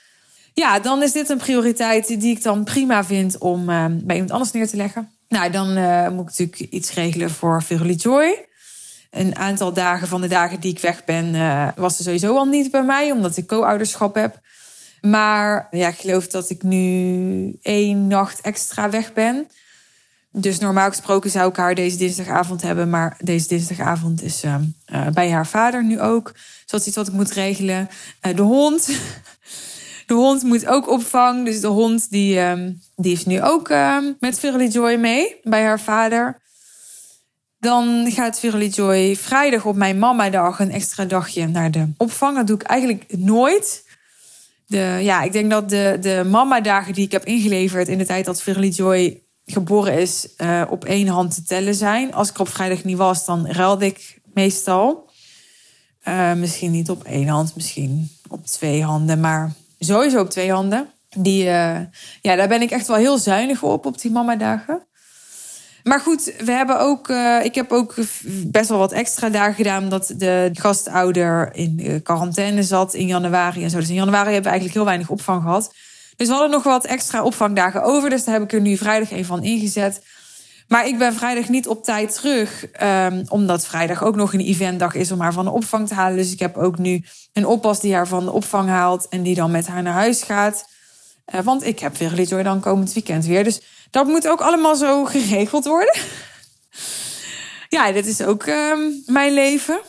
ja, dan is dit een prioriteit die ik dan prima vind om uh, bij iemand anders neer te leggen. Nou, dan uh, moet ik natuurlijk iets regelen voor Verily Joy. Een aantal dagen van de dagen die ik weg ben, uh, was er sowieso al niet bij mij, omdat ik co-ouderschap heb. Maar ja, ik geloof dat ik nu één nacht extra weg ben. Dus normaal gesproken zou ik haar deze dinsdagavond hebben. Maar deze dinsdagavond is bij haar vader nu ook. Dus dat is iets wat ik moet regelen. de hond. De hond moet ook opvang. Dus de hond die, ehm, die is nu ook ehm, met Verily Joy mee bij haar vader. Dan gaat Verily Joy vrijdag op mijn mama-dag een extra dagje naar de opvang. Dat doe ik eigenlijk nooit. De, ja, ik denk dat de, de mama-dagen die ik heb ingeleverd in de tijd dat Verily Joy geboren is, uh, op één hand te tellen zijn. Als ik op vrijdag niet was, dan ruilde ik meestal. Uh, misschien niet op één hand, misschien op twee handen. Maar sowieso op twee handen. Die, uh, ja, daar ben ik echt wel heel zuinig op, op die mama-dagen. Maar goed, we hebben ook, uh, ik heb ook best wel wat extra dagen gedaan. Omdat de gastouder in quarantaine zat in januari en zo. Dus in januari hebben we eigenlijk heel weinig opvang gehad. Dus we hadden nog wat extra opvangdagen over. Dus daar heb ik er nu vrijdag een van ingezet. Maar ik ben vrijdag niet op tijd terug. Um, omdat vrijdag ook nog een eventdag is om haar van de opvang te halen. Dus ik heb ook nu een oppas die haar van de opvang haalt. En die dan met haar naar huis gaat. Uh, want ik heb Joy dan komend weekend weer. Dus dat moet ook allemaal zo geregeld worden. ja, dit is ook um, mijn leven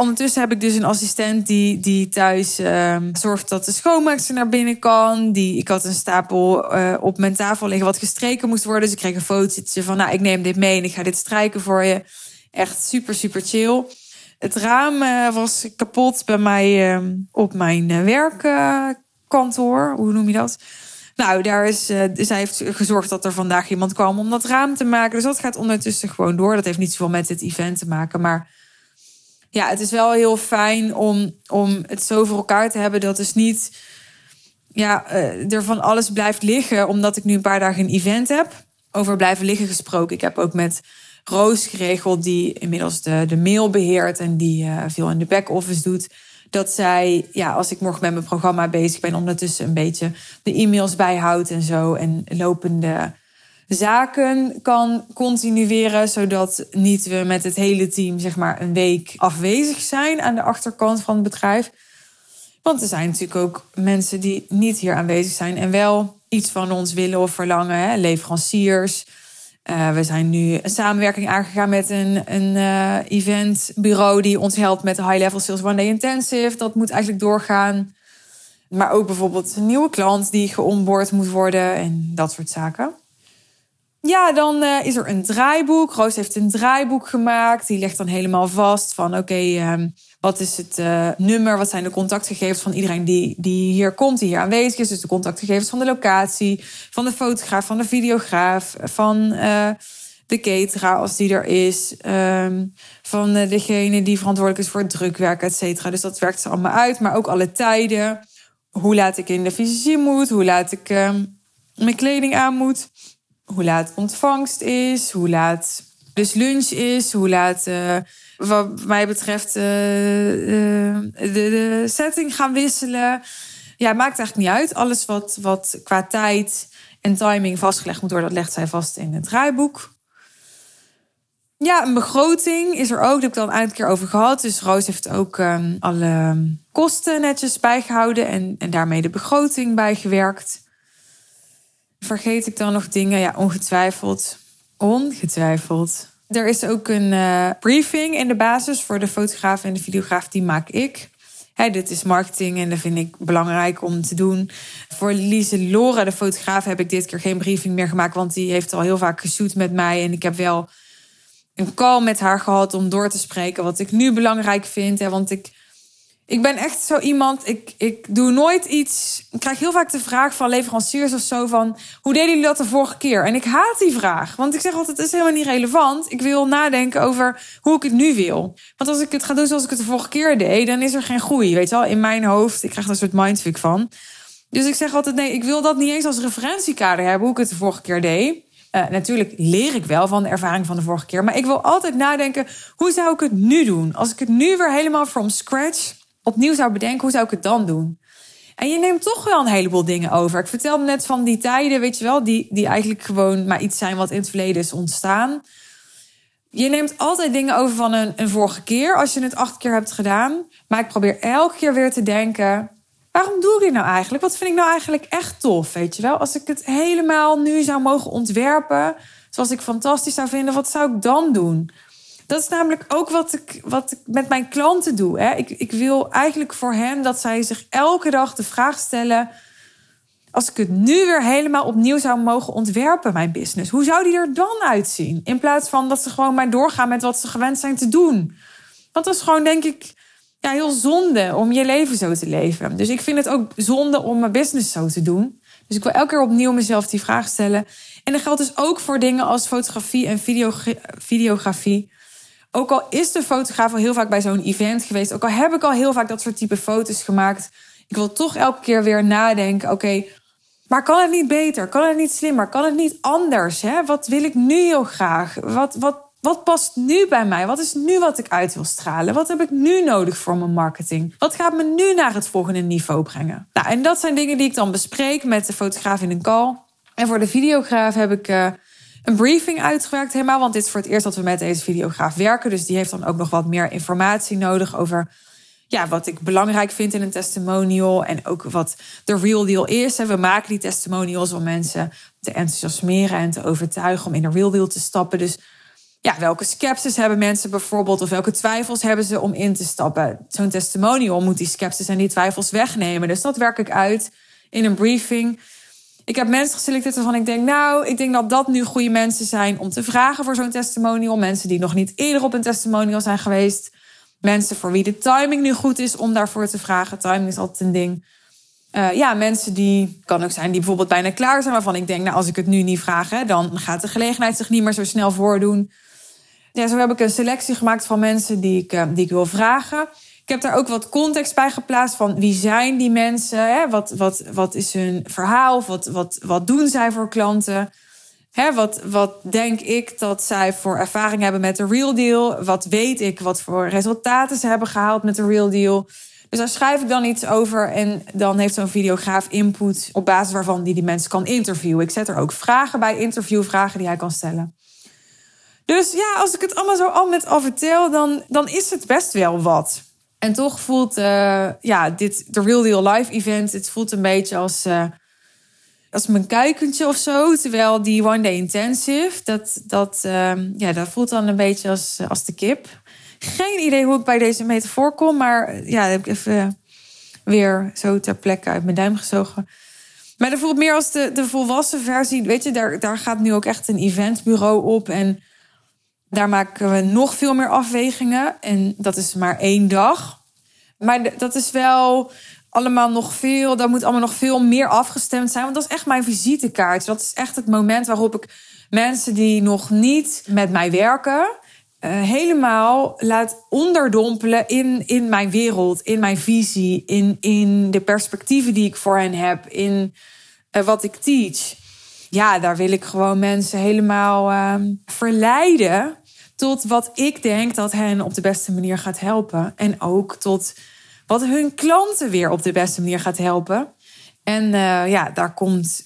ondertussen heb ik dus een assistent die, die thuis uh, zorgt dat de schoonmaakster naar binnen kan. Die, ik had een stapel uh, op mijn tafel liggen wat gestreken moest worden. Dus ik kreeg een fotootje van, nou, ik neem dit mee en ik ga dit strijken voor je. Echt super, super chill. Het raam uh, was kapot bij mij uh, op mijn werkkantoor. Hoe noem je dat? Nou, daar is, zij heeft gezorgd dat er vandaag iemand kwam om dat raam te maken. Dus dat gaat ondertussen gewoon door. Dat heeft niet zoveel met het event te maken, maar ja, het is wel heel fijn om, om het zo voor elkaar te hebben. Dat is niet ja, uh, er van alles blijft liggen. Omdat ik nu een paar dagen een event heb. Over blijven liggen gesproken. Ik heb ook met Roos geregeld, die inmiddels de, de mail beheert en die uh, veel in de back-office doet. Dat zij, ja, als ik morgen met mijn programma bezig ben, ondertussen een beetje de e-mails bijhoudt en zo. En lopende zaken kan continueren, zodat niet we met het hele team zeg maar een week afwezig zijn aan de achterkant van het bedrijf. Want er zijn natuurlijk ook mensen die niet hier aanwezig zijn en wel iets van ons willen of verlangen, hè? leveranciers. Uh, we zijn nu een samenwerking aangegaan met een, een uh, eventbureau die ons helpt met de High Level Sales One Day Intensive. Dat moet eigenlijk doorgaan. Maar ook bijvoorbeeld een nieuwe klant die geonboard moet worden en dat soort zaken. Ja, dan uh, is er een draaiboek. Roos heeft een draaiboek gemaakt. Die legt dan helemaal vast van oké, um, wat is het uh, nummer? Wat zijn de contactgegevens van iedereen die, die hier komt, die hier aanwezig is? Dus de contactgegevens van de locatie, van de fotograaf, van de videograaf, van uh, de cateraar als die er is, um, van degene die verantwoordelijk is voor het drukwerk, et cetera. Dus dat werkt ze allemaal uit, maar ook alle tijden. Hoe laat ik in de fysiek moet, hoe laat ik um, mijn kleding aan moet hoe laat ontvangst is, hoe laat dus lunch is, hoe laat, uh, wat mij betreft, uh, de, de, setting gaan wisselen. Ja, maakt eigenlijk niet uit. Alles wat, wat qua tijd en timing vastgelegd moet worden, dat legt zij vast in het draaiboek. Ja, een begroting is er ook. Daar heb ik al een keer over gehad. Dus Roos heeft ook um, alle kosten netjes bijgehouden en, en daarmee de begroting bijgewerkt. Vergeet ik dan nog dingen? Ja, ongetwijfeld. Ongetwijfeld Er is ook een uh, briefing in de basis voor de fotograaf en de videograaf. Die maak ik. Hey, dit is marketing en dat vind ik belangrijk om te doen. Voor Lise Lora, de fotograaf, heb ik dit keer geen briefing meer gemaakt. Want die heeft al heel vaak geshoot met mij. En ik heb wel een call met haar gehad om door te spreken wat ik nu belangrijk vind. Hè, want ik ik ben echt zo iemand, ik, ik doe nooit iets. Ik krijg heel vaak de vraag van leveranciers of zo van... hoe deden jullie dat de vorige keer? En ik haat die vraag, want ik zeg altijd, het is helemaal niet relevant. Ik wil nadenken over hoe ik het nu wil. Want als ik het ga doen zoals ik het de vorige keer deed... dan is er geen groei, weet je wel, in mijn hoofd. Ik krijg daar een soort mindfuck van. Dus ik zeg altijd, nee, ik wil dat niet eens als referentiekader hebben... hoe ik het de vorige keer deed. Uh, natuurlijk leer ik wel van de ervaring van de vorige keer. Maar ik wil altijd nadenken, hoe zou ik het nu doen? Als ik het nu weer helemaal from scratch opnieuw zou bedenken, hoe zou ik het dan doen? En je neemt toch wel een heleboel dingen over. Ik vertelde net van die tijden, weet je wel, die, die eigenlijk gewoon maar iets zijn wat in het verleden is ontstaan. Je neemt altijd dingen over van een, een vorige keer als je het acht keer hebt gedaan. Maar ik probeer elke keer weer te denken: waarom doe ik dit nou eigenlijk? Wat vind ik nou eigenlijk echt tof? Weet je wel, als ik het helemaal nu zou mogen ontwerpen, zoals ik fantastisch zou vinden, wat zou ik dan doen? Dat is namelijk ook wat ik, wat ik met mijn klanten doe. Hè. Ik, ik wil eigenlijk voor hen dat zij zich elke dag de vraag stellen: als ik het nu weer helemaal opnieuw zou mogen ontwerpen, mijn business, hoe zou die er dan uitzien? In plaats van dat ze gewoon maar doorgaan met wat ze gewend zijn te doen. Want dat is gewoon, denk ik, ja, heel zonde om je leven zo te leven. Dus ik vind het ook zonde om mijn business zo te doen. Dus ik wil elke keer opnieuw mezelf die vraag stellen. En dat geldt dus ook voor dingen als fotografie en videografie. Ook al is de fotograaf al heel vaak bij zo'n event geweest, ook al heb ik al heel vaak dat soort type foto's gemaakt, ik wil toch elke keer weer nadenken: oké, maar kan het niet beter? Kan het niet slimmer? Kan het niet anders? Hè? Wat wil ik nu heel graag? Wat, wat, wat past nu bij mij? Wat is nu wat ik uit wil stralen? Wat heb ik nu nodig voor mijn marketing? Wat gaat me nu naar het volgende niveau brengen? Nou, en dat zijn dingen die ik dan bespreek met de fotograaf in een call. En voor de videograaf heb ik. Uh, een briefing uitgewerkt helemaal. Want dit is voor het eerst dat we met deze videograaf werken. Dus die heeft dan ook nog wat meer informatie nodig over ja, wat ik belangrijk vind in een testimonial. En ook wat de real deal is. En we maken die testimonials om mensen te enthousiasmeren en te overtuigen om in de real deal te stappen. Dus ja, welke skepsis hebben mensen bijvoorbeeld? Of welke twijfels hebben ze om in te stappen? Zo'n testimonial moet die skepsis en die twijfels wegnemen. Dus dat werk ik uit in een briefing. Ik heb mensen geselecteerd waarvan ik denk, nou, ik denk dat dat nu goede mensen zijn om te vragen voor zo'n testimonial. Mensen die nog niet eerder op een testimonial zijn geweest. Mensen voor wie de timing nu goed is om daarvoor te vragen. Timing is altijd een ding. Uh, ja, mensen die, kan ook zijn, die bijvoorbeeld bijna klaar zijn, waarvan ik denk, nou, als ik het nu niet vraag, hè, dan gaat de gelegenheid zich niet meer zo snel voordoen. Ja, zo heb ik een selectie gemaakt van mensen die ik, uh, die ik wil vragen. Ik heb daar ook wat context bij geplaatst van wie zijn die mensen? Hè? Wat, wat, wat is hun verhaal? Wat, wat, wat doen zij voor klanten? Hè, wat, wat denk ik dat zij voor ervaring hebben met de real deal? Wat weet ik wat voor resultaten ze hebben gehaald met de real deal? Dus daar schrijf ik dan iets over en dan heeft zo'n videograaf input op basis waarvan die die mensen kan interviewen. Ik zet er ook vragen bij, interviewvragen die hij kan stellen. Dus ja, als ik het allemaal zo al met al vertel, dan, dan is het best wel wat. En toch voelt uh, ja, dit, de Real Deal Live event, het voelt een beetje als, uh, als mijn kuikentje of zo. Terwijl die One Day Intensive, dat, dat, uh, ja, dat voelt dan een beetje als, als de kip. Geen idee hoe ik bij deze metafoor kom, maar ja, heb ik even weer zo ter plekke uit mijn duim gezogen. Maar dat voelt meer als de, de volwassen versie. Weet je, daar, daar gaat nu ook echt een eventbureau op. En daar maken we nog veel meer afwegingen. En dat is maar één dag. Maar dat is wel allemaal nog veel. Dat moet allemaal nog veel meer afgestemd zijn. Want dat is echt mijn visitekaart. Dat is echt het moment waarop ik mensen die nog niet met mij werken. Uh, helemaal laat onderdompelen in, in mijn wereld, in mijn visie, in, in de perspectieven die ik voor hen heb, in uh, wat ik teach. Ja, daar wil ik gewoon mensen helemaal uh, verleiden tot wat ik denk dat hen op de beste manier gaat helpen. En ook tot wat hun klanten weer op de beste manier gaat helpen. En uh, ja, daar komt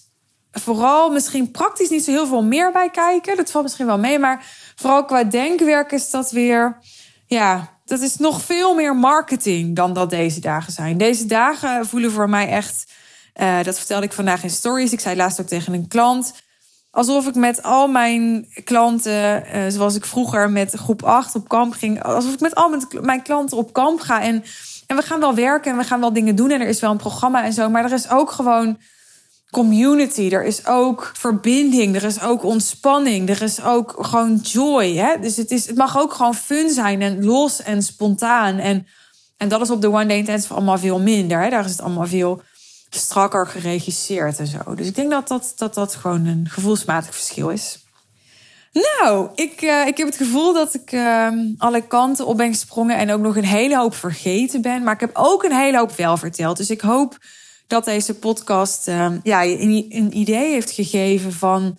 vooral misschien praktisch niet zo heel veel meer bij kijken. Dat valt misschien wel mee, maar vooral qua denkwerk is dat weer, ja, dat is nog veel meer marketing dan dat deze dagen zijn. Deze dagen voelen voor mij echt, uh, dat vertelde ik vandaag in stories. Ik zei laatst ook tegen een klant alsof ik met al mijn klanten, uh, zoals ik vroeger met groep 8 op kamp ging, alsof ik met al mijn klanten op kamp ga. En, en we gaan wel werken en we gaan wel dingen doen en er is wel een programma en zo, maar er is ook gewoon community, er is ook verbinding, er is ook ontspanning, er is ook gewoon joy. Hè? Dus het, is, het mag ook gewoon fun zijn en los en spontaan. En, en dat is op de One Day Intensive allemaal veel minder. Hè? Daar is het allemaal veel strakker geregisseerd en zo. Dus ik denk dat dat, dat, dat gewoon een gevoelsmatig verschil is. Nou, ik, uh, ik heb het gevoel dat ik uh, alle kanten op ben gesprongen en ook nog een hele hoop vergeten ben. Maar ik heb ook een hele hoop wel verteld. Dus ik hoop dat deze podcast uh, ja, een, een, idee heeft gegeven van,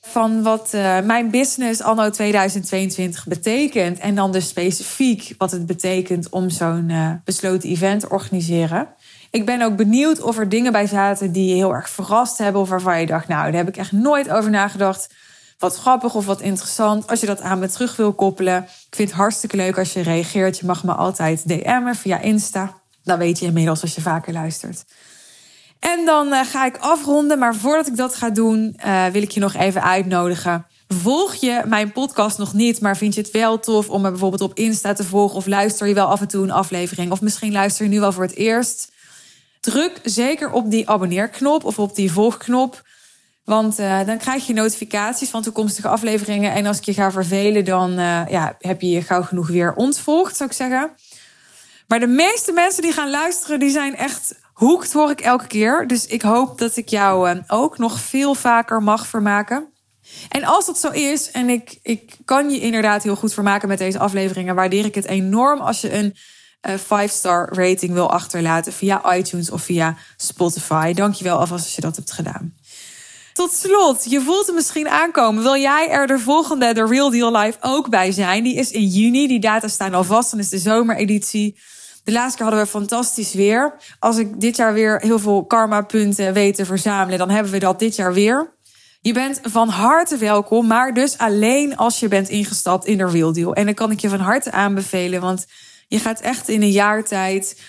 van wat uh, mijn business anno 2022 betekent. En dan dus specifiek wat het betekent om zo'n besloten event te organiseren. Ik ben ook benieuwd of er dingen bij zaten die je heel erg verrast hebben. Of waarvan je dacht, nou, daar heb ik echt nooit over nagedacht. Wat grappig of wat interessant. Als je dat aan me terug wil koppelen. Ik vind het hartstikke leuk als je reageert. Je mag me altijd DM'en via Insta. Dan weet je inmiddels als je vaker luistert. En dan uh, ga ik afronden. Maar voordat ik dat ga doen, uh, wil ik je nog even uitnodigen. Volg je mijn podcast nog niet, maar vind je het wel tof om me bijvoorbeeld op Insta te volgen? Of luister je wel af en toe een aflevering? Of misschien luister je nu wel voor het eerst? Druk zeker op die abonneerknop of op die volgknop. Want uh, dan krijg je notificaties van toekomstige afleveringen. En als ik je ga vervelen, dan uh, ja, heb je je gauw genoeg weer ontvolgd, zou ik zeggen. Maar de meeste mensen die gaan luisteren, die zijn echt hoekt, hoor ik elke keer. Dus ik hoop dat ik jou uh, ook nog veel vaker mag vermaken. En als dat zo is, en ik, ik kan je inderdaad heel goed vermaken met deze afleveringen, waardeer ik het enorm als je een 5-star rating wil achterlaten via iTunes of via Spotify. Dankjewel alvast als je dat hebt gedaan. Tot slot, je voelt het misschien aankomen. Wil jij er de volgende, de Real Deal Live, ook bij zijn? Die is in juni. Die data staan al vast. Dan is de zomereditie. De laatste keer hadden we fantastisch weer. Als ik dit jaar weer heel veel karma-punten weet te verzamelen, dan hebben we dat dit jaar weer. Je bent van harte welkom, maar dus alleen als je bent ingestapt in de Real Deal. En dan kan ik je van harte aanbevelen, want je gaat echt in een jaar tijd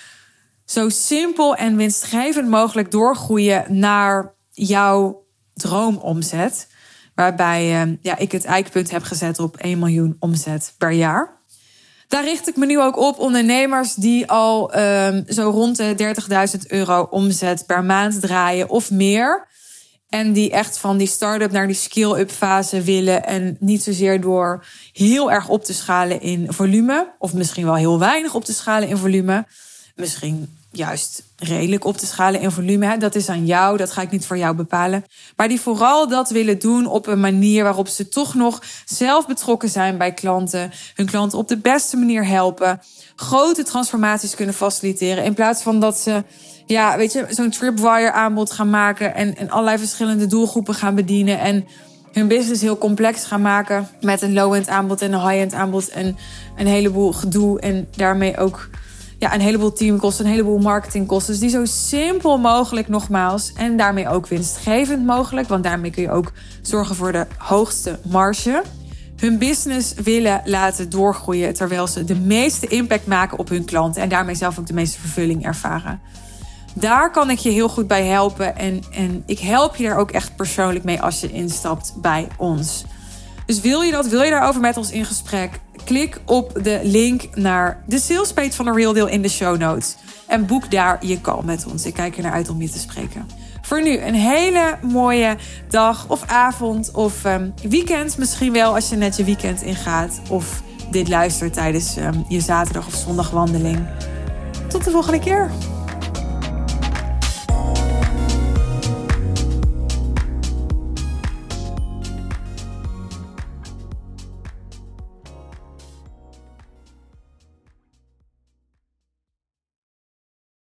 zo simpel en winstgevend mogelijk doorgroeien naar jouw droomomzet. Waarbij uh, ja, ik het eikpunt heb gezet op 1 miljoen omzet per jaar. Daar richt ik me nu ook op ondernemers die al um, zo rond de 30.000 euro omzet per maand draaien of meer. En die echt van die start-up naar die skill-up fase willen. En niet zozeer door heel erg op te schalen in volume. Of misschien wel heel weinig op te schalen in volume. Misschien juist redelijk op te schalen in volume. Dat is aan jou, dat ga ik niet voor jou bepalen. Maar die vooral dat willen doen op een manier waarop ze toch nog zelf betrokken zijn bij klanten. Hun klanten op de beste manier helpen. Grote transformaties kunnen faciliteren. In plaats van dat ze ja, weet je, zo'n tripwire aanbod gaan maken en, en allerlei verschillende doelgroepen gaan bedienen en hun business heel complex gaan maken met een low-end aanbod en een high-end aanbod en een heleboel gedoe en daarmee ook ja, een heleboel teamkosten, een heleboel marketingkosten. Dus die zo simpel mogelijk nogmaals en daarmee ook winstgevend mogelijk, want daarmee kun je ook zorgen voor de hoogste marge. Hun business willen laten doorgroeien terwijl ze de meeste impact maken op hun klanten en daarmee zelf ook de meeste vervulling ervaren. Daar kan ik je heel goed bij helpen. En, en ik help je daar ook echt persoonlijk mee als je instapt bij ons. Dus wil je dat, wil je daarover met ons in gesprek? Klik op de link naar de salespage van de Real Deal in de show notes. En boek daar je call met ons. Ik kijk er naar uit om je te spreken. Voor nu een hele mooie dag of avond of um, weekend. Misschien wel als je net je weekend ingaat. Of dit luistert tijdens um, je zaterdag of zondagwandeling. Tot de volgende keer.